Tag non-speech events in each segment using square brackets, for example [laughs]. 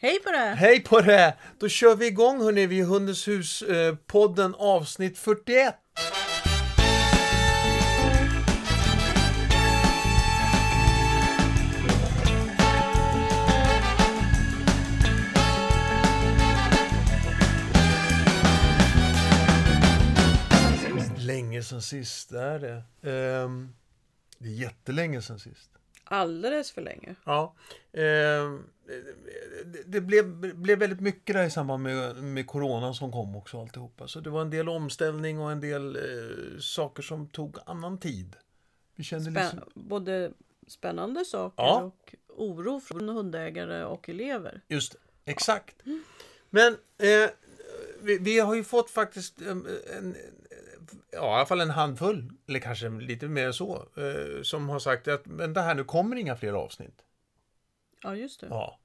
Hej på det! Hej på det! Då kör vi igång hörni vid Hundens hus-podden eh, avsnitt 41. Länge sen sist, det är det. Um, det är jättelänge sen sist. Alldeles för länge. Ja. Eh, det, blev, blev väldigt mycket där i samband med, med coronan som kom också alltihopa. Så det var en del omställning och en del eh, saker som tog annan tid. Vi kände Spä liksom, Både spännande saker Ja. och oro från hundägare och elever. just det, exakt. Men eh, vi, vi har ju fått faktiskt en, en, ja, i alla fall en handfull, eller kanske lite mer än så, eh, som har sagt att men det här nu kommer inga fler avsnitt. Ja, just det. Ja.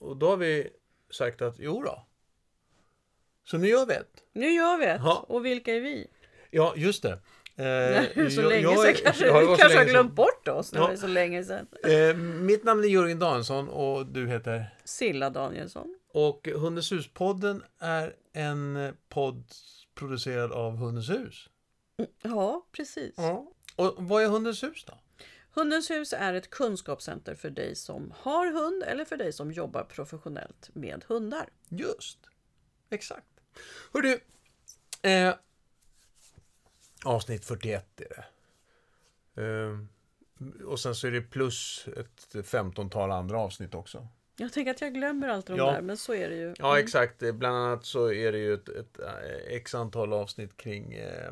Och då har vi sagt att jo då. Så nu gör vi ett. Nu gör vi ett. Ja. Och vilka är vi? Ja, just det. Eh, [laughs] så jag- länge sedan kanske ja, vi kanske har glömt bort oss. Det Ja. var så länge sedan. Eh, mitt namn är Jörgen Danielsson och du heter? Silla Danielsson. Och Hundens hus-podden är en podd producerad av Hundens hus. Ja, precis. Ja. Och vad är Hundens hus då? Hundens hus är ett kunskapscenter för dig som har hund eller för dig som jobbar professionellt med hundar. Just. Exakt. Hör du. Eh, avsnitt 41 är det. Eh, och sen så är det plus ett 15-tal andra avsnitt också. Jag tänker att jag glömmer allt de Ja. där, men så är det ju. Ja, exakt. Eh, Bland annat så är det ju ett, ett eh, x antal avsnitt kring eh,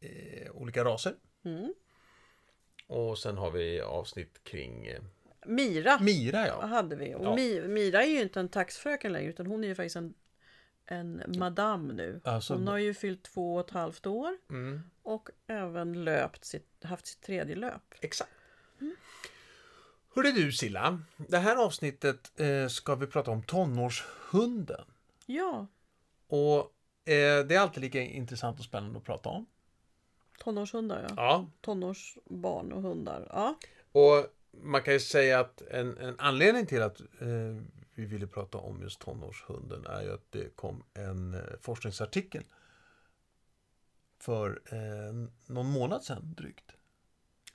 eh, olika raser. Mm. Och sen har vi avsnitt kring eh, Mira Mira, ja. hade vi. Och Ja. Mi- Mira är ju inte en taxfröken längre, utan hon är ju faktiskt en, en madam nu. Alltså, Hon har ju fyllt två och ett halvt år mm, och även löpt sitt, haft sitt tredje löp. exakt. Hörde du Silla, det här avsnittet eh, ska vi prata om tonårshunden. Ja, Och eh, det är alltid lika intressant och spännande att prata om. tonårshundar ja. Ja. Tonårsbarn och hundar. Ja, Och man kan ju säga att en, en anledning till att eh, vi ville prata om just tonårshunden är ju att det kom en eh, forskningsartikel för eh, någon månad sedan drygt.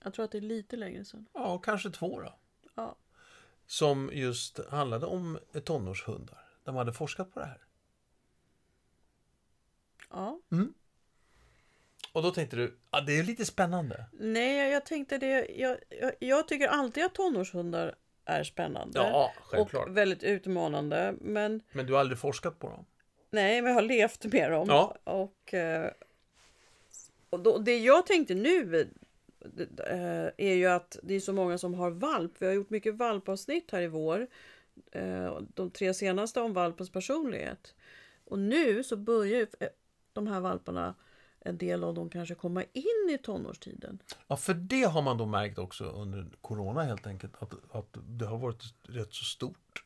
jag tror att det är lite längre sedan. Ja, kanske två då. Ja. Som just handlade om tonårshundar. De hade forskat på det här. Ja. Och då tänkte du, ja det är lite spännande. Nej, jag- tänkte det. Jag, jag, jag tycker alltid att tonårshundar är spännande. Ja, självklart. Och väldigt utmanande. Men Men du har aldrig forskat på dem? nej, men jag har levt med dem. Ja. Och, eh, och då, det jag tänkte nu är ju att det är så många som har valp. Vi har gjort mycket valpavsnitt här i vår. Eh, De tre senaste om valpens personlighet. Och nu så börjar ju eh, de här valparna, en del av dem kanske komma in i tonårstiden. Ja, för det har man då märkt också under Corona helt enkelt. Att, att det har varit rätt så stort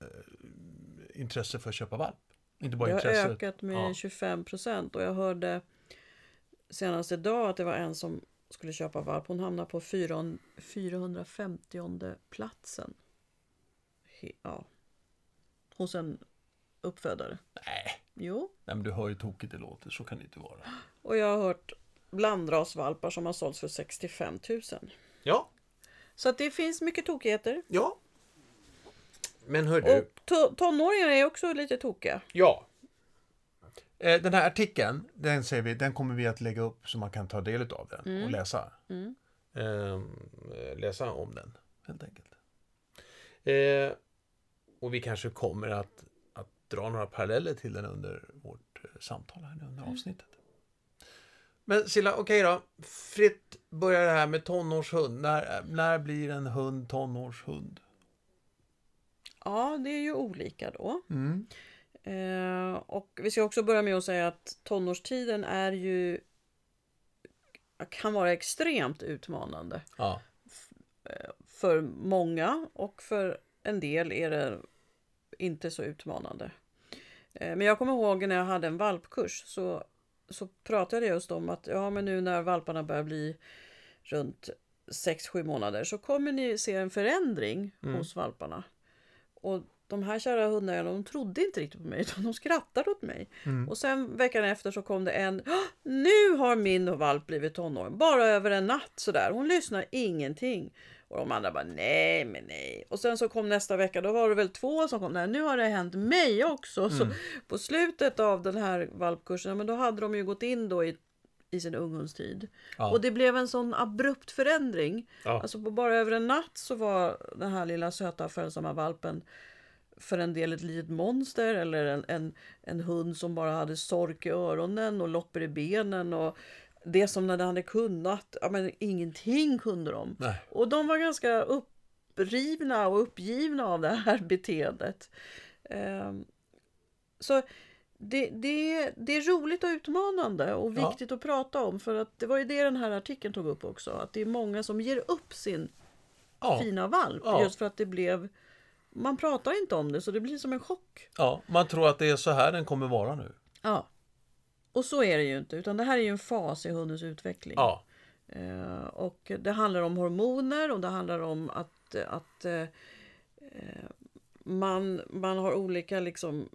eh, intresse för att köpa valp. Inte bara Det har ökat med Ja. 25 procent och jag hörde senast idag att det var en som skulle köpa valp. Hon hamnade på 400 450 platsen. He- Ja. Hos en uppfödare. Nej, Jo. nej, men du hör ju tokigt det låter. Så kan det inte vara. Och jag har hört blandrasvalpar som har sålts för 65 000. Ja, Så att det finns mycket tokigheter. ja. Men hör du. Och to- tonåringar är också lite tokiga. Ja. Eh, Den här artikeln, den, säger vi, den kommer vi att lägga upp så man kan ta del av den och läsa. Mm. Ehm, eh, läsa om den, helt enkelt. Eh, och vi kanske kommer att, att dra några paralleller till den under vårt eh, samtal här nu under avsnittet. Men Silla, okej då. Fritt börjar det här med tonårshund. När, när blir en hund tonårshund? Ja, det är ju olika då. Mm. Eh, och vi ska också börja med att säga att tonårstiden är ju kan vara extremt utmanande Ja. för många och för en del är det inte så utmanande. Eh, men jag kommer ihåg när jag hade en valpkurs så, så pratade jag just om att ja, men nu när valparna börjar bli runt 6-7 månader så kommer ni se en förändring hos valparna. Och de här kära hundarna de trodde inte riktigt på mig utan de skrattade åt mig. Mm. Och sen veckan efter så kom det en. "Åh, Nu har min valp blivit tonåring. Bara över en natt sådär. Hon lyssnar ingenting. Och de andra bara nej men nej. Och sen så kom nästa vecka. Då var det väl två som kom. Nej nu har det hänt mig också. Så på slutet av den här valpkursen. Men då hade de ju gått in då i, i sin unghundstid. Ja. Och det blev en sån abrupt förändring. Ja. Alltså på bara över en natt så var den här lilla söta följsamma valpen för en del ett litet monster eller en, en, en hund som bara hade sork i öronen och loppor i benen och det som när den hade kunnat, ja men ingenting kunde de. Nej. Och de var ganska upprivna och uppgivna av det här [laughs] beteendet. Ehm, så det, det, det är roligt och utmanande och Ja. viktigt att prata om för att det var ju det den här artikeln tog upp också. Att det är många som ger upp sin Ja. fina valp Ja. just för att det blev man pratar inte om det så det blir som en chock. ja, man tror att det är så här den kommer vara nu. Ja. Och så är det ju inte utan det här är ju en fas i hundens utveckling. Ja, Eh, och det handlar om hormoner och det handlar om att, att eh, eh, man, man har olika liksom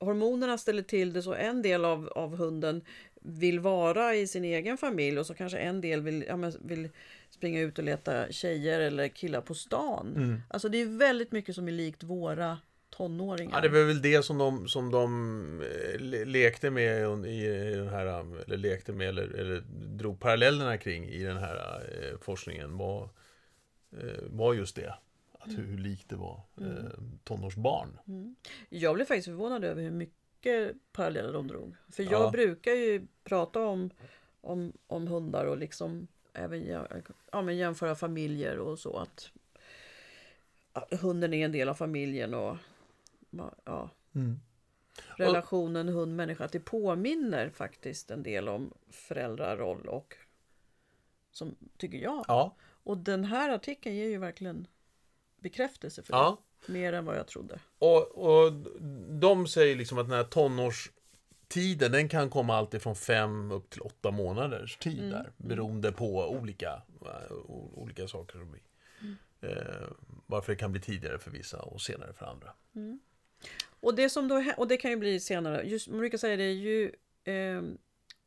Hormonerna ställer till det så en del av, av hunden vill vara i sin egen familj och så kanske en del vill, ja, men, vill springa ut och leta tjejer eller killar på stan. Mm. Alltså det är väldigt mycket som är likt våra tonåringar. ja det var väl det som de, som de eh, le- lekte med i den här, eller lekte med, eller, eller drog parallellerna kring i den här eh, forskningen var, eh, var just det. Att hur, hur likt det var eh, tonårsbarn. Jag blev faktiskt förvånad över hur mycket paralleller de drog. För jag Ja. brukar ju prata om, om, om hundar och liksom även ja, men jämföra familjer och så. Att, hunden är en del av familjen och ja, Mm. relationen hund-människa. Att det påminner faktiskt en del om föräldraroll och som tycker jag. Ja, Och den här artikeln ger ju verkligen bekräftelse för ja. det. Mer än vad jag trodde. Och, och de säger liksom att den här tonårstiden den kan komma alltid från fem upp till åtta månaders tid där. Beroende på olika, eh, olika saker. Som vi, eh, varför det kan bli tidigare för vissa och senare för andra. Och det, som då, och det kan ju bli senare. Just, man brukar säga det, ju eh,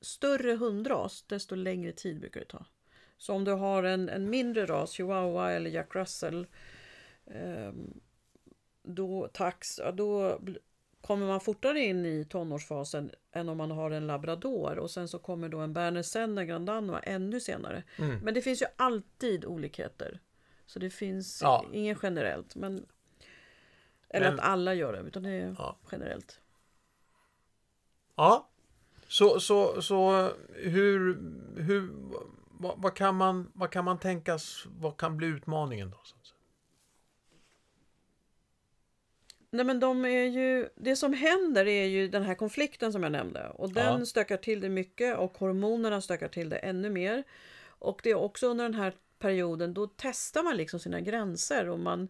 större hundras, desto längre tid brukar det ta. Så om du har en, en mindre ras, chihuahua eller jack russell, eh, då, tax, då kommer man fortare in i tonårsfasen än om man har en labrador. Och sen så kommer då en berner senner grand danois ännu senare. Mm. Men det finns ju alltid olikheter. Så det finns Ja. ingen generellt. Men, eller Men- att alla gör det, utan det är Ja. generellt. Ja, så, så, så hur, hur vad, vad, kan man, vad kan man tänkas, vad kan bli utmaningen då? Så att säga? Nej men de är ju, det som händer är ju den här konflikten som jag nämnde. Och den Ja. stökar till det mycket och hormonerna stökar till det ännu mer. Och det är också under den här perioden då testar man liksom sina gränser och man,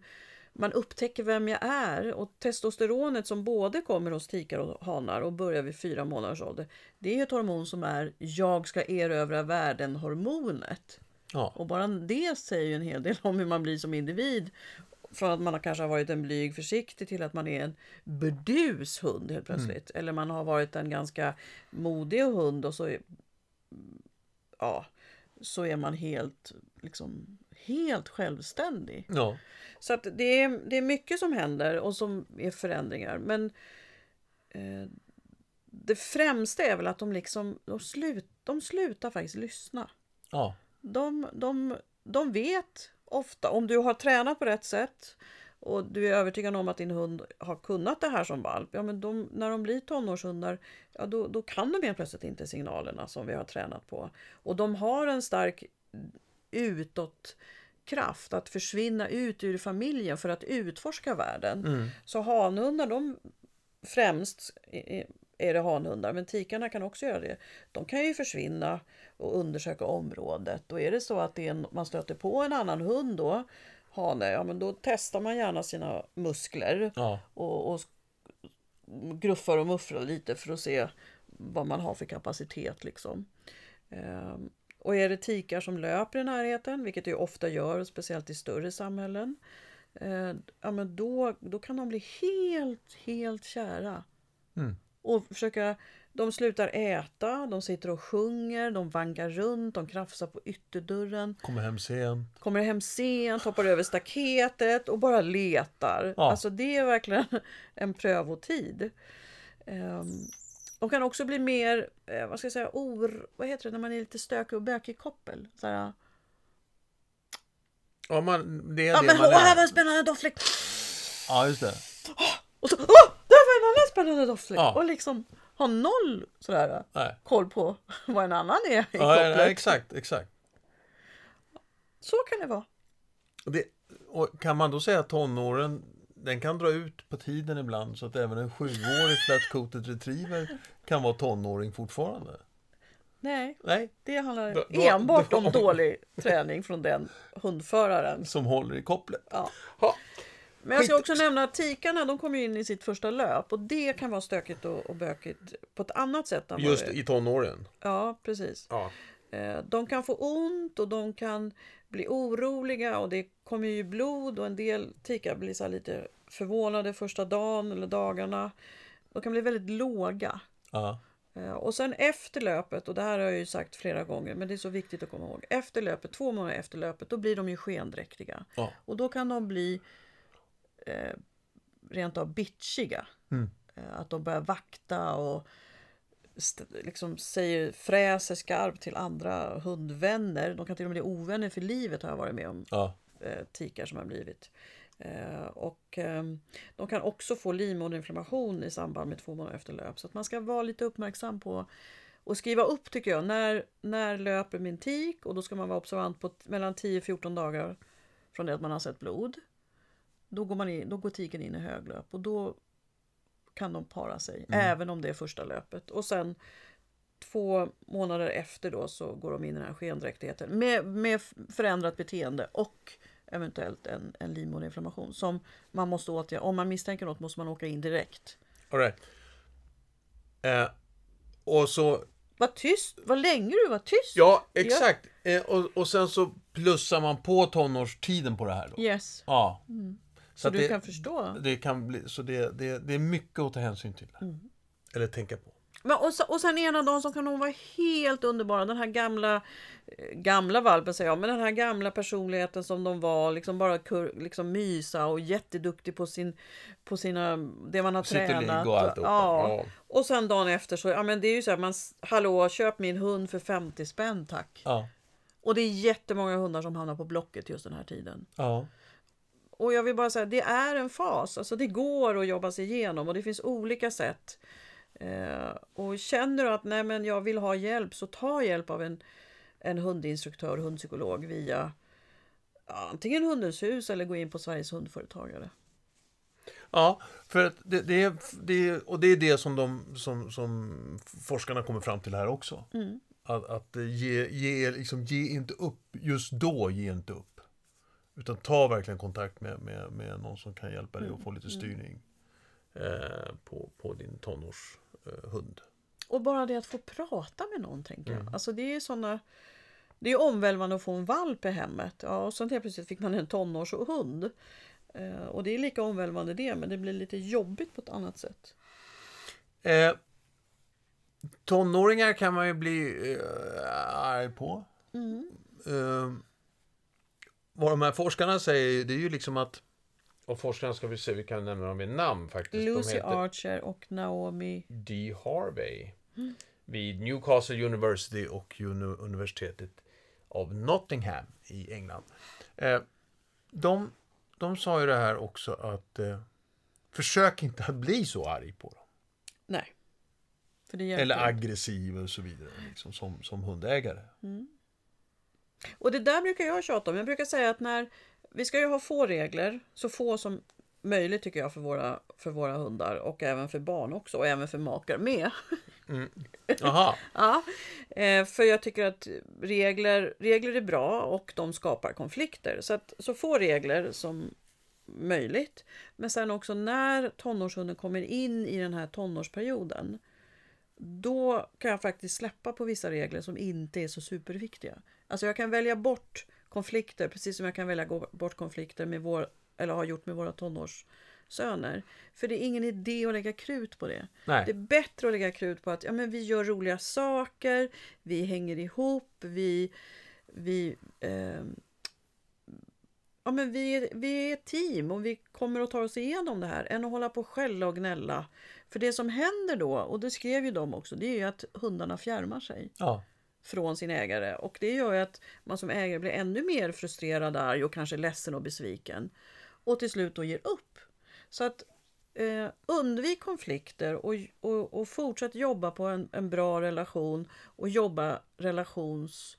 man upptäcker vem jag är. Och testosteronet som både kommer hos tikar och hanar och börjar vid fyra månaders ålder. Det är ett hormon som är jag ska erövra världen-hormonet. Ja, Och bara det säger ju en hel del om hur man blir som individ. Från att man har kanske har varit en blyg försiktig till att man är en burdus hund helt plötsligt. Eller man har varit en ganska modig hund och så är, ja, så är man helt, liksom, helt självständig. ja, Så att det, är, det är mycket som händer och som är förändringar. Men eh, det främsta är väl att de liksom de, slut, de slutar faktiskt lyssna. ja, De, de, de vet ofta, om du har tränat på rätt sätt och du är övertygad om att din hund har kunnat det här som valp, ja, men de, när de blir tonårshundar, ja, då, då kan de helt plötsligt inte signalerna som vi har tränat på. Och de har en stark utåtkraft att försvinna ut ur familjen för att utforska världen. mm, Så hanhundar, de främst är- det hanhundar, men tikarna kan också göra det. De kan ju försvinna och undersöka området. Och är det så att det en, man stöter på en annan hund då, hane, ja men då testar man gärna sina muskler ja, och, och gruffar och mufflar lite för att se vad man har för kapacitet liksom. Ehm, och är det tikar som löper i närheten, vilket det ju ofta gör, speciellt i större samhällen, eh, ja, men då, då kan de bli helt, helt kära. Mm. Och försöka, de slutar äta, de sitter och sjunger, de vankar runt, de krafsar på ytterdörren. Kommer hem sent. Kommer hem sent, hoppar över staketet och bara letar. Ja. Alltså det är verkligen [laughs] en prövotid. Um, de kan också bli mer, eh, vad ska jag säga, or, vad heter det när man är lite stökig och bökig i koppel? Så här, Ja, man, det är ja det men man åh, här är. var en spännande doftfläck! Ja, just det. Och så, åh, där var en annan spännande doftfläck! Ja. Och liksom ha noll sådär Nej. koll på [laughs] vad en annan är i Ja, nej, exakt, exakt. Så kan det vara. Det, kan man då säga att tonåren, den kan dra ut på tiden ibland så att även en sjuårig flat-coated retriever kan vara tonåring fortfarande? Nej, Nej, det handlar Då- då- enbart då- om dålig träning från den hundföraren. som håller i kopplet. Ja. Ha. Men jag ska också nämna att tikarna de kommer in i sitt första löp och det kan vara stökigt och, och bökigt på ett annat sätt. Än Just det- i tonåren. Ja, precis. Ja. Eh, De kan få ont och de kan bli oroliga och det kommer ju blod och en del tikar blir så lite förvånade första dagen eller dagarna. De kan bli väldigt låga. Ja. Eh, Och sen efter löpet, och det här har jag ju sagt flera gånger, men det är så viktigt att komma ihåg. Efter löpet, två månader efter löpet, då blir de ju skendräktiga. Ja. Och då kan de bli eh, rent av bitchiga. Mm. Eh, att de börjar vakta och liksom säger, fräser skarpt till andra hundvänner. De kan till och med bli ovänner för livet har jag varit med om. Ja. Eh, tikar som har blivit. Eh, och eh, de kan också få livmoderinflammation i samband med två månader efter löp. Så att man ska vara lite uppmärksam på och skriva upp tycker jag. När, när löper min tik? Och då ska man vara observant på mellan 10-14 dagar från det att man har sett blod. Då går, man in, då går tiken in i höglöp och då kan de para sig. Även om det är första löpet. Och sen två månader efter då så går de in i den här skendräktigheten med, med förändrat beteende och eventuellt en, en livmoderinflammation som man måste åtgärda. Om man misstänker något måste man åka in direkt. All right. eh, och så, Var tyst! Vad länge du var tyst! ja exakt. Eh, och, och sen så plussar man på tonårstiden på det här då. Yes. Ja. Så, att du det, kan förstå. det kan bli, så det, det, det är mycket att ta hänsyn till. Mm. Eller tänka på. Men, och, så, och sen ena dagen så kan hon vara helt underbara. Den här gamla, eh, gamla valpen säger jag, men den här gamla personligheten som de var. Liksom bara kur, liksom mysa och jätteduktig på, sin, på sina, det man har Sitter tränat. och alltihopa. ja. Ja. Och sen dagen efter så, ja men det är ju så här, man, hallå köp min hund för 50 spänn tack. Ja. Och det är jättemånga hundar som hamnar på Blocket just den här tiden. Ja. Och jag vill bara säga, det är en fas. Alltså det går att jobba sig igenom och det finns olika sätt. Eh, och känner du att nej men jag vill ha hjälp så ta hjälp av en, en hundinstruktör, hundpsykolog via ja, antingen Hundens hus eller gå in på Sveriges hundföretagare. Ja, för att det, det, är, det och det är det som, de, som, som forskarna kommer fram till här också. Mm. Att, att ge, ge, liksom, ge inte upp, just då ge inte upp. Utan ta verkligen kontakt med, med, med någon som kan hjälpa dig att få lite styrning eh, på, på din tonårshund. Och bara det att få prata med någon tänker jag. Alltså det är såna Det är omvälvande att få en valp i hemmet. Ja, och sen helt plötsligt fick man en tonårshund. Eh, och det är lika omvälvande det, men det blir lite jobbigt på ett annat sätt. Eh, tonåringar kan man ju bli eh, arg på. Eh, vad de här forskarna säger, det är ju liksom att och forskarna ska vi se, vi kan nämna dem med namn faktiskt. Lucy de heter Archer och Naomi D. Harvey vid Newcastle University och uni- universitetet av Nottingham i England. Eh, de, de sa ju det här också att eh, försök inte att bli så arg på dem. Nej. För det hjälper Eller aggressiv och så vidare, liksom, som, som hundägare. Och det där brukar jag tjata om. Jag brukar säga att när vi ska ju ha få regler, så få som möjligt tycker jag för våra, för våra hundar och även för barn också och även för makar med. Jaha, [laughs] Ja, eh, för jag tycker att regler, regler är bra och de skapar konflikter. Så, att, så få regler som möjligt. Men sen också när tonårshunden kommer in i den här tonårsperioden. Då kan jag faktiskt släppa på vissa regler som inte är så superviktiga. Alltså jag kan välja bort konflikter precis som jag kan välja bort konflikter med vår eller har gjort med våra tonårssöner. För det är ingen idé att lägga krut på det. Nej. Det är bättre att lägga krut på att ja, men vi gör roliga saker, vi hänger ihop, vi, vi, eh, ja, men vi, vi är ett team och vi kommer att ta oss igenom det här än att hålla på och skälla och gnälla. För det som händer då, och det skrev ju de också, det är ju att hundarna fjärmar sig Ja. Från sin ägare. Och det gör ju att man som ägare blir ännu mer frustrerad, arg och kanske ledsen och besviken. Och till slut då ger upp. Så att eh, undvik konflikter och, och, och fortsätt jobba på en, en bra relation och jobba relations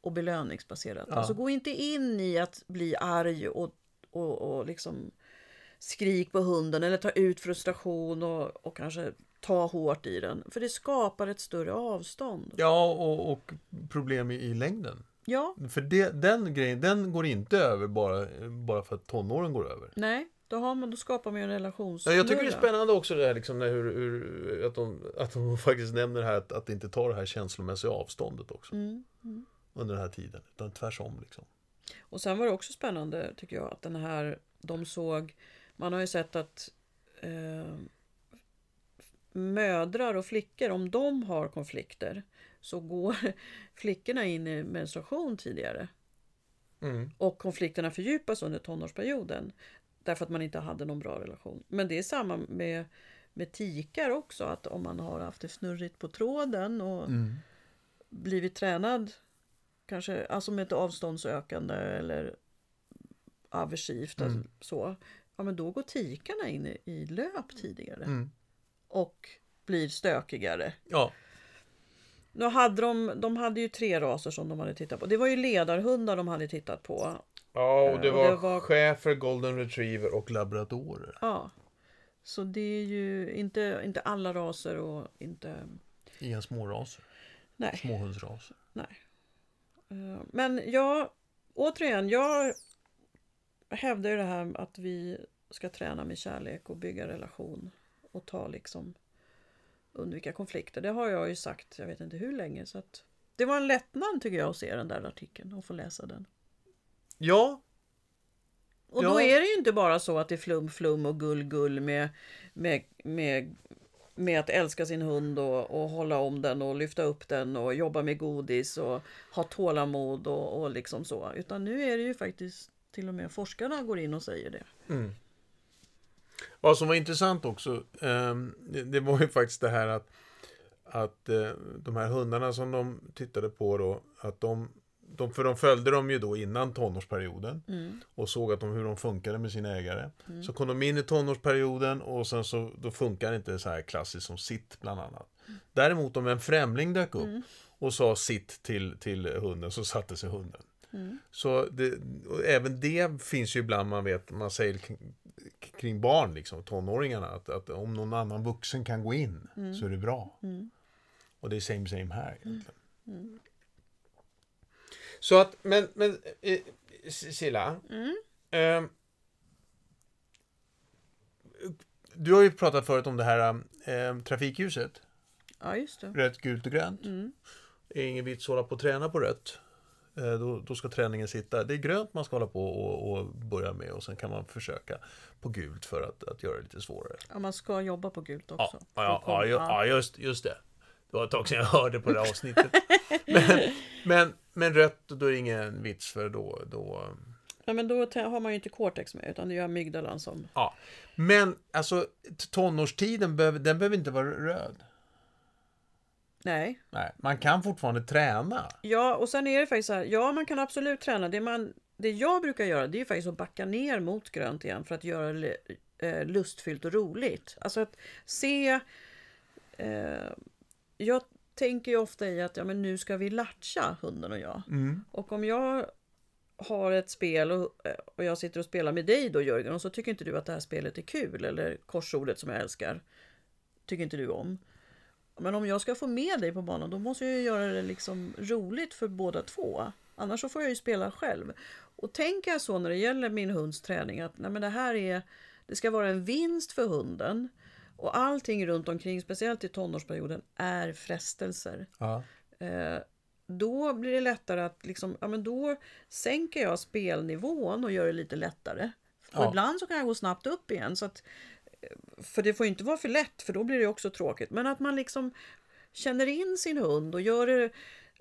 och belöningsbaserat. Ja. Alltså gå inte in i att bli arg och, och, och liksom skrik på hunden eller ta ut frustration och, och kanske ta hårt i den. För det skapar ett större avstånd. Ja, och, och problem i, i längden. Ja, För det, den grejen, den går inte över bara, bara för att tonåren går över. nej, då, har man, då skapar man ju en relations. Ja, jag tycker det är spännande också det här liksom, när hur, hur, att, de, att de [laughs] faktiskt nämner här att, att inte ta det här känslomässiga avståndet också Mm. under den här tiden. Utan tvärsom liksom. Och sen var det också spännande tycker jag att den här, de såg, man har ju sett att eh, mödrar och flickor, om de har konflikter så går [laughs] flickorna in i menstruation tidigare. Mm. Och konflikterna fördjupas under tonårsperioden. Därför att man inte hade någon bra relation. Men det är samma med, med tikar också. Att om man har haft det snurrigt på tråden och Mm. blivit tränad. Kanske alltså med ett avståndsökande eller aversivt. Mm. Alltså, så. Ja men då går tikarna in i, i löp tidigare. Mm. Och blir stökigare. Ja, Nu hade de, de hade ju tre raser som de hade tittat på. Det var ju ledarhundar de hade tittat på. ja och det och var, det var- schäfer, golden retriever och labradorer. Ja. Så det är ju inte, inte alla raser och inte... Inga småraser. Nej. Småhundsraser. nej. Eh, Men jag, återigen, jag hävdar ju det här att vi ska träna med kärlek och bygga relation och ta liksom undvika konflikter. Det har jag ju sagt, jag vet inte hur länge. Så att det var en lättnad tycker jag att se den där artikeln och få läsa den. Ja, Och Ja. då är det ju inte bara så att det är flum flum och gull gull med, med, med, med att älska sin hund och, och hålla om den och lyfta upp den och jobba med godis och ha tålamod och, och liksom så. Utan nu är det ju faktiskt till och med forskarna går in och säger det. Mm. Vad som var intressant också, ehm, det, var ju faktiskt det här att, att eh, de här hundarna som de tittade på då, att de, de, för de följde dem ju då innan tonårsperioden Mm. och såg att de, hur de funkade med sina ägare. Så kom de in i tonårsperioden och sen så då funkar det inte så här klassiskt som sitt bland annat. Däremot om en främling dök upp och sa sitt till, till hunden så satte sig hunden. Så det, även det finns ju ibland man vet, man säger kring, barn, liksom, tonåringarna, att, att om någon annan vuxen kan gå in så är det bra. Och det är same same här egentligen. Så att, men, men eh, Silla. ehm, du har ju pratat förut om det här eh, trafikljuset. Ja, just det. Rött, gult och grönt. Mm. Det är ingen vits att hålla på och träna på rött. Eh, Då, då ska träningen sitta. Det är grönt man ska hålla på och, och börja med och sen kan man försöka på gult för att, att göra det lite svårare. Ja, man ska jobba på gult också. ja, ja, ja, just, just det. Det var ett tag sedan jag hörde på det här avsnittet. men, [laughs] men, men rött, då är det ingen vits för då, då... Ja, men då har man ju inte cortex med utan det är amygdalan som... Ja. Men alltså tonårstiden, behöver, den behöver inte vara röd. Nej. Nej, man kan fortfarande träna. Ja, och sen är det faktiskt så här. Ja, man kan absolut träna. Det, man, det jag brukar göra det är faktiskt att backa ner mot grönt igen för att göra det eh, lustfyllt och roligt. Alltså att se... Eh, jag tänker ju ofta i att ja, men nu ska vi latcha, hunden och jag. Mm. Och om jag har ett spel och, och jag sitter och spelar med dig då Jörgen och så tycker inte du att det här spelet är kul eller korsordet som jag älskar tycker inte du om. Men om jag ska få med dig på banan då måste jag ju göra det liksom roligt för båda två. Annars så får jag ju spela själv. Och tänker jag så när det gäller min hunds träning att nej men det här är det ska vara en vinst för hunden och allting runt omkring, speciellt i tonårsperioden, är frestelser Ja. eh, då blir det lättare att liksom, ja men då sänker jag spelnivån och gör det lite lättare. Och Ja. ibland så kan jag gå snabbt upp igen. Så att, för det får ju inte vara för lätt för då blir det också tråkigt. Men att man liksom känner in sin hund och gör det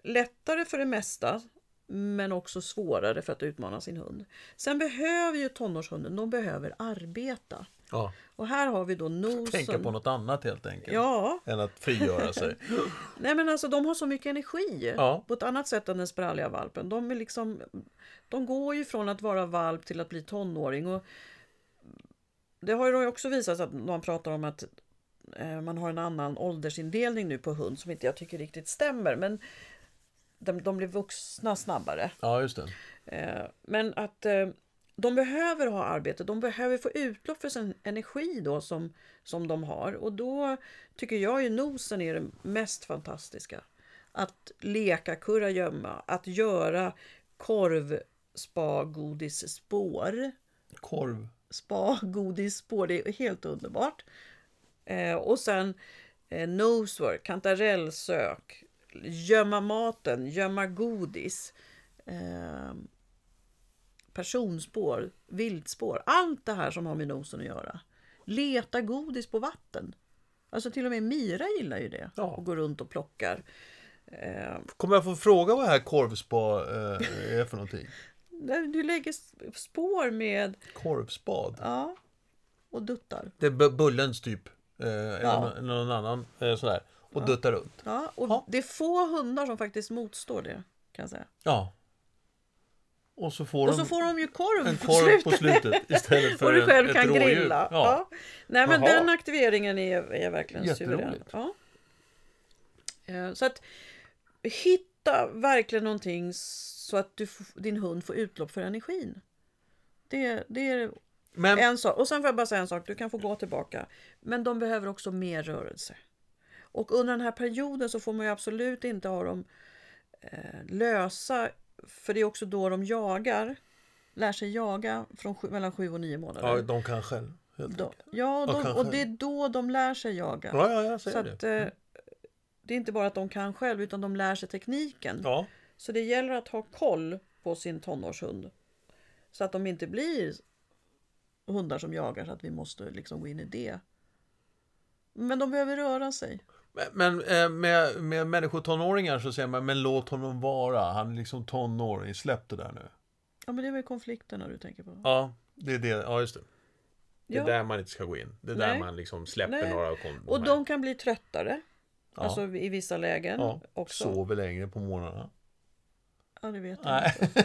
lättare för det mesta. Men också svårare för att utmana sin hund. Sen behöver ju tonårshunden, de behöver arbeta. Ja. Och här har vi då nosen. Tänka på något annat helt enkelt. Ja, Än att frigöra sig. [laughs] nej men alltså de har så mycket energi. Ja. På ett annat sätt än den spralliga valpen. De, är liksom, de går ju från att vara valp till att bli tonåring. Och det har ju också visat sig att man pratar om att eh, man har en annan åldersindelning nu på hund som inte jag tycker riktigt stämmer. Men de, de blir vuxna snabbare. Ja, just det. Eh, Men att eh, de behöver ha arbete, de behöver få utlopp för sin energi då som, som de har. Och då tycker jag ju nosen är det mest fantastiska. Att leka kurragömma, att göra korv, spa, godis, spår. Korv. Spa, [laughs] godis, spår, det är helt underbart. Eh, och sen eh, nosework, kantarellsök, gömma maten, gömma godis. Eh, personspår, viltspår, allt det här som har med nosen att göra. Leta godis på vatten. Alltså till och med Mira gillar ju det. Ja. Och går runt och plockar. Eh, Kommer jag få fråga vad det här korvspa eh, är för någonting? Du lägger spår med, Korvspad? ja, och duttar. Det är bu- Bullens typ. Eh, Ja. Eller någon annan eh, sådär. Och duttar runt. Ja, och Ja. det är få hundar som faktiskt motstår det. Kan jag säga. Ja. Och så får Och de så får de ju korv, en korv slutet. på slutet istället för [laughs] och du en- själv ett kan rådjur. grilla. Ja. Ja. Nej men Jaha. den aktiveringen är, är verkligen suverän. Ja. Eh, Så att hitta verkligen någonting så att du, din hund får utlopp för energin. Det, det är Men en sak. Och sen får jag bara säga en sak, du kan få gå tillbaka. Men de behöver också mer rörelse. Och under den här perioden så får man ju absolut inte ha dem eh, lösa. För det är också då de jagar. Lär sig jaga från sju, mellan sju och nio månader. ja, de kan själv. Då, ja, de, kanske. och det är då de lär sig jaga. Ja, ja, jag så säger att, det. eh, det är inte bara att de kan själv utan de lär sig tekniken. Ja, Så det gäller att ha koll på sin tonårshund. Så att de inte blir hundar som jagar så att vi måste liksom gå in i det. Men de behöver röra sig. men, men eh, med, med människotonåringar så säger man, men låt honom vara. Han är liksom tonåring, släpp det där nu. Ja men det är väl konflikterna du tänker på? Ja, det är det. Ja, just det. Det är Ja. där man inte ska gå in. Det är där Nej. man liksom släpper Nej. några kom- Och här. de kan bli tröttare. Ja. Alltså i vissa lägen ja, också. sover längre på morgnarna. Ja det vet jag Nej, inte.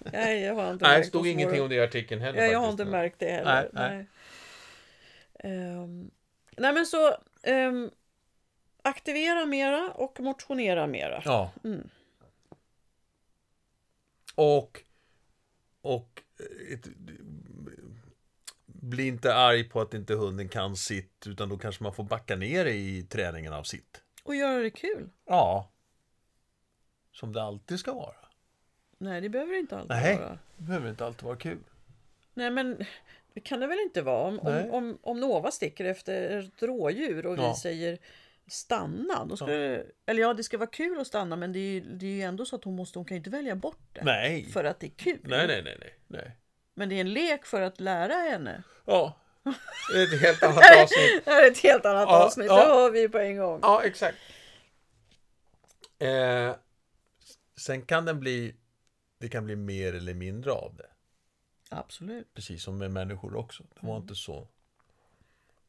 [laughs] Nej jag har inte Nej det stod ingenting våra- om det i artikeln heller. Ja, jag har inte märkt det heller. Nej, Nej. Ehm, nej men så ehm, aktivera mera och motionera mera. Ja. Mm. Och, och eh, ett, bli inte arg på att inte hunden kan sitt, utan då kanske man får backa ner i träningen av sitt. Och göra det kul. Ja. Som det alltid ska vara. Nej, det behöver det inte alltid Nej. vara. Det behöver inte alltid vara kul. Nej, men det kan det väl inte vara? Om, om, om, om Nova sticker efter ett rådjur och vi Ja. säger stanna. Då ska Ja. eller ja, det ska vara kul att stanna, men det är, det är ju ändå så att hon måste, hon kan inte välja bort det. Nej. För att det är kul. Nej, nej, nej, nej. nej. Men det är en lek för att lära henne. Ja. Det är ett helt [laughs] annat avsnitt. Det är ett helt annat Ja, avsnitt, ja. det hör vi på en gång. Ja, exakt. Eh, sen kan den bli, det kan bli mer eller mindre av det. Absolut. Precis som med människor också. Det var inte så,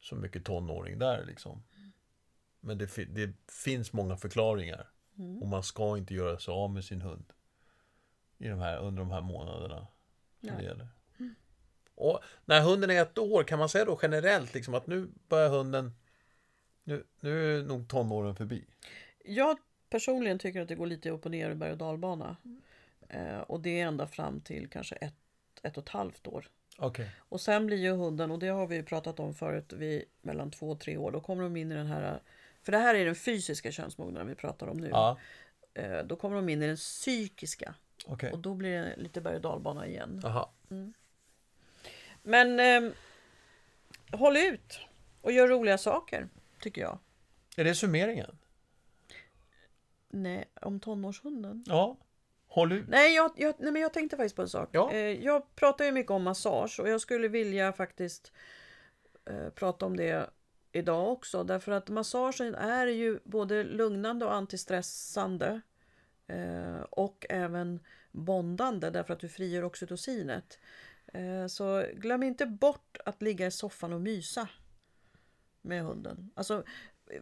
så mycket tonåring där liksom. Men det, det finns många förklaringar. Och man ska inte göra sig av med sin hund. I de här, under de här månaderna. Som det gäller. Och när hunden är ett år, kan man säga då generellt liksom att nu börjar hunden... Nu, nu är nog tonåren förbi. Jag personligen tycker att det går lite upp och ner i berg och dalbana. Eh, och det är ända fram till kanske ett, ett och ett halvt år. Okej. Och sen blir ju hunden, och det har vi ju pratat om förut, vid mellan två och tre år, då kommer de in i den här... För det här är den fysiska könsmognaden vi pratar om nu. Ja, Eh, då kommer de in i den psykiska. okej. Och då blir det lite berg och dalbana igen. Jaha. Men eh, håll ut och gör roliga saker, tycker jag. Är det summeringen? Nej, om tonårshunden. Ja. Håll ut. Nej jag, jag, nej, men jag tänkte faktiskt på en sak. Ja. Eh, jag pratar ju mycket om massage och jag skulle vilja faktiskt eh, prata om det idag också. Därför att massagen är ju både lugnande och antistressande. Eh, och även bondande därför att du frigör oxytocinet. Eh, så glöm inte bort att ligga i soffan och mysa med hunden. Alltså,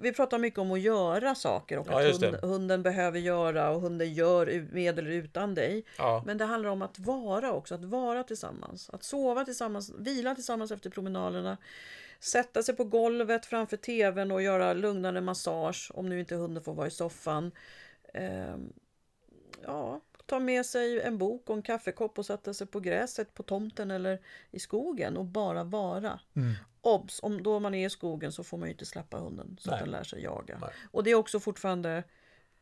vi pratar mycket om att göra saker och Ja, att det. hund, hunden behöver göra och hunden gör med eller utan dig. Ja. Men det handlar om att vara också, att vara tillsammans. Att sova tillsammans, vila tillsammans efter promenaderna. Sätta sig på golvet framför tvn och göra lugnande massage om nu inte hunden får vara i soffan. Ehm, ja, ta med sig en bok och en kaffekopp och sätta sig på gräset på tomten eller i skogen och bara vara. Mm. Obs! Om då man är i skogen så får man ju inte släppa hunden så Nej. att den lär sig jaga. Nej. Och det är också fortfarande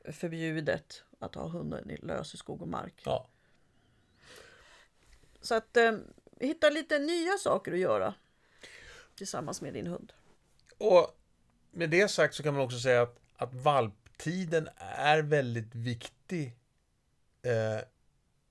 förbjudet att ha hunden lös i skog och mark. ja. Så att eh, hitta lite nya saker att göra tillsammans med din hund. Och med det sagt så kan man också säga att, att valptiden är väldigt viktig eh,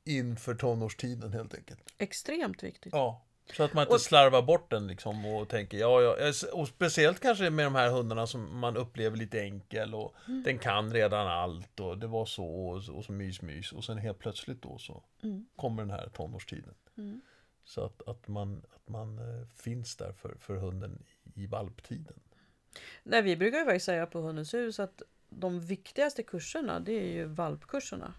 inför tonårstiden helt enkelt. Extremt viktigt. Ja. Så att man inte Och- slarvar bort den liksom och tänker ja, ja. Och speciellt kanske med de här hundarna som man upplever lite enkel och Mm. den kan redan allt och det var så och, så- och så mys mys och sen helt plötsligt då så Mm. kommer den här tonårstiden. Mm. Så att, att man, att man eh, finns där för, för hunden i valptiden. Nej, vi brukar ju faktiskt säga på Hundens hus att de viktigaste kurserna det är ju valpkurserna.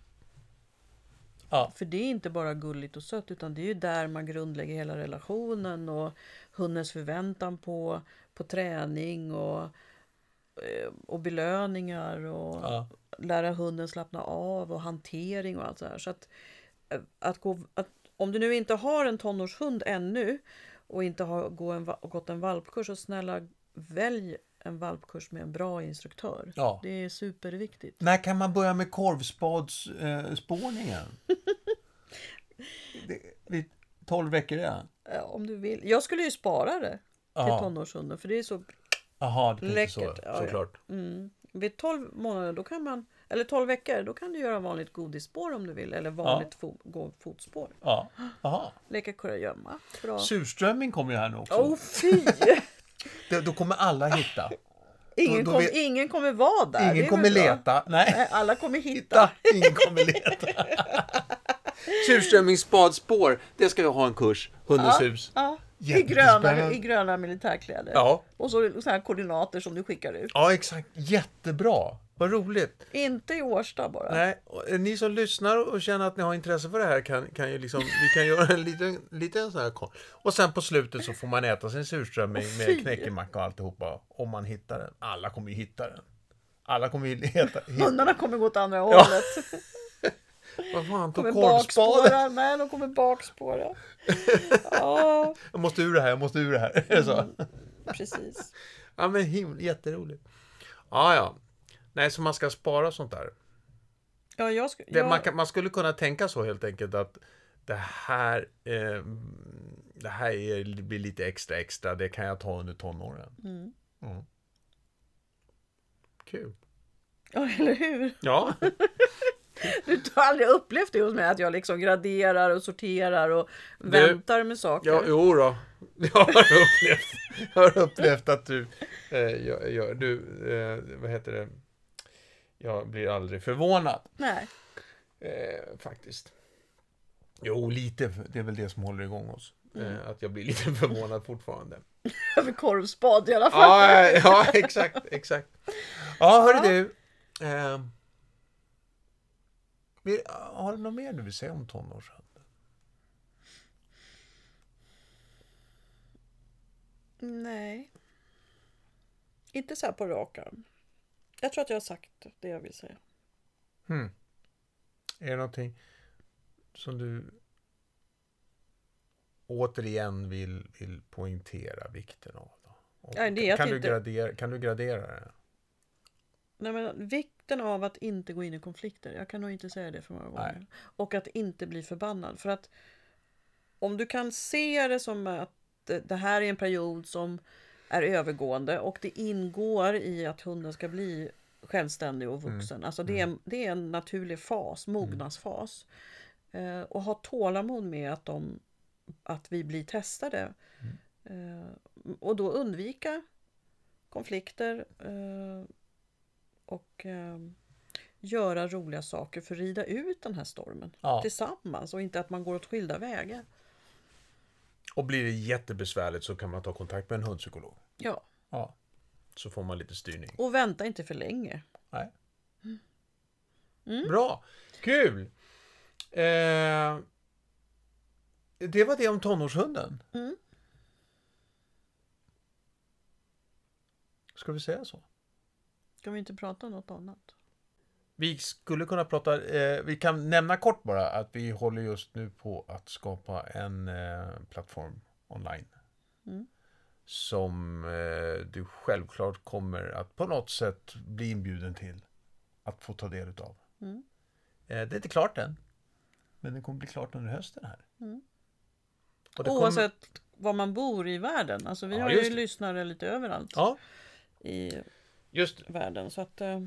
Ja. För det är inte bara gulligt och sött utan det är ju där man grundlägger hela relationen och hundens förväntan på, på träning och, eh, och belöningar och Ja. lära hunden slappna av och hantering och allt så här. Så att, eh, att gå, att, om du nu inte har en tonårshund ännu och inte har gå en, gått en valpkurs så snälla välj en valpkurs med en bra instruktör. Ja. Det är superviktigt. När kan man börja med korvspadsspårningen? [laughs] Det- vid 12 veckor redan? Eh, Om du vill. Jag skulle ju spara det till Jaha. tonårshunden för det är så Jaha, det tänkte så. Läckert, ja, ja. såklart. Mm. Vid 12 månader då kan man, eller 12 veckor, då kan du göra vanligt godisspår om du vill. Eller vanligt fo, gå fotspår. Ja. Leka kurragömma. Surströmming kommer ju här nu också. Åh fy! Det, då kommer alla hitta. Ingen, då kom, vet- ingen kommer vara där. Ingen kommer leta. Nej. Nej, alla kommer hitta. Hitta. Ingen kommer leta. [laughs] Surströmmingsspadspår. Det ska jag ha en kurs. Hundens hus. Ja, i, gröna, I gröna militärkläder. Ja. Och så, så här koordinater som du skickar ut. Ja, exakt. Jättebra. Vad roligt. Inte i Årsta bara. Nej, och eh, ni som lyssnar och känner att ni har intresse för det här kan, kan ju liksom, vi kan göra en liten, liten sån här kon- Och sen på slutet så får man äta sin surströmming med knäckemacka och alltihopa. Om man hittar den. Alla kommer ju hitta den. Alla kommer ju [laughs] hitta. Hundarna kommer gå åt andra hållet. [laughs] Vad fan, tog korvspaden? Nej, de kommer bakspåra. Ja, [laughs] Jag måste ur det här, jag måste ur det här. Är det så? precis. Ja men himla, jätteroligt. Ja, ja. Nej, så man ska spara sånt där. Ja, jag, sk- Det, man, kan, man skulle kunna tänka så helt enkelt att det här, eh, det här är, blir lite extra extra, det kan jag ta under tonåren. Mm. Mm. Kul. Ja, eller hur? Ja, [laughs] Du har aldrig upplevt det hos mig att jag liksom graderar och sorterar och väntar med saker. ja jo då. [laughs] Jag har upplevt, jag har upplevt att du, eh, jag, du eh, vad heter det, jag blir aldrig förvånad. Nej. Eh, faktiskt. Jo, lite. Det är väl det som håller igång oss. Eh, att jag blir lite [laughs] förvånad fortfarande. Över korvspad i alla fall. Ja, ja, exakt, exakt. Ja, hörru du. Eh, har du något mer du vill säga om tonårshandeln? Nej. Inte så här på rak arm. Jag tror att jag har sagt det jag vill säga. Hmm. Är det någonting som du återigen vill, vill poängtera vikten av? Då? Och Nej, det är kan, du inte- gradera, kan du gradera det? Nej, men vikten av att inte gå in i konflikter. Jag kan nog inte säga det för många gånger. Nej. Och att inte bli förbannad. För att om du kan se det som att det här är en period som är övergående och det ingår i att hunden ska bli självständig och vuxen. Alltså det är, det är en naturlig fas, mognadsfas. Eh, och ha tålamod med att, de, att vi blir testade. Eh, och då undvika konflikter eh, och eh, göra roliga saker för att rida ut den här stormen Ja. tillsammans och inte att man går åt skilda vägar. Och blir det jättebesvärligt så kan man ta kontakt med en hundpsykolog. Ja, Ja. Så får man lite styrning. och vänta inte för länge. Nej. Mm. Bra! Kul! Eh, det var det om tonårshunden. Mm. Ska vi säga så? Ska vi inte prata om något annat? Vi skulle kunna prata, eh, vi kan nämna kort bara att vi håller just nu på att skapa en eh, plattform online. Mm. Som eh, du självklart kommer att på något sätt bli inbjuden till att få ta del utav. Mm. Eh, det är inte klart än. Men det kommer bli klart under hösten här. Mm. Och det kommer- Oavsett var man bor i världen. Alltså vi Ja, har ju det. lyssnare lite överallt Ja, i just det. världen. Så att, eh,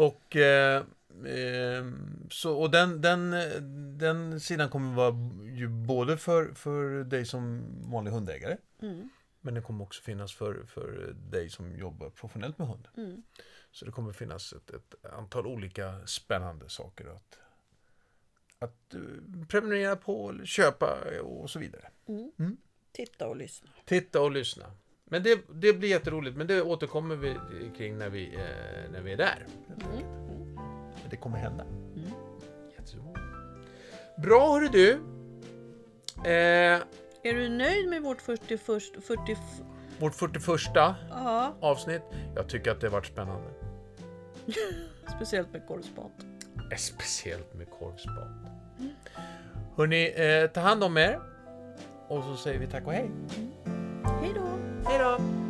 Och, eh, eh, så, och den, den, den sidan kommer vara ju både för, för dig som vanlig hundägare mm, men den kommer också finnas för, för dig som jobbar professionellt med hund. mm. Så det kommer finnas ett, ett antal olika spännande saker att, att eh, prenumerera på, köpa och så vidare. Mm. Mm. Titta och lyssna. Titta och lyssna. Men det, det blir jätteroligt, men det återkommer vi kring när vi, eh, när vi är där. Mm. Men det kommer hända. Mm. Jättebra. Bra hörru du. Eh, Är du nöjd med vårt 41, 40, vårt 41 ja, avsnitt. Jag tycker att det har varit spännande. [laughs] speciellt med korvspat. Eh, Speciellt med korvspat. Hörni, eh, ta hand om er. Och så säger vi tack och hej. Hej då! Hej då!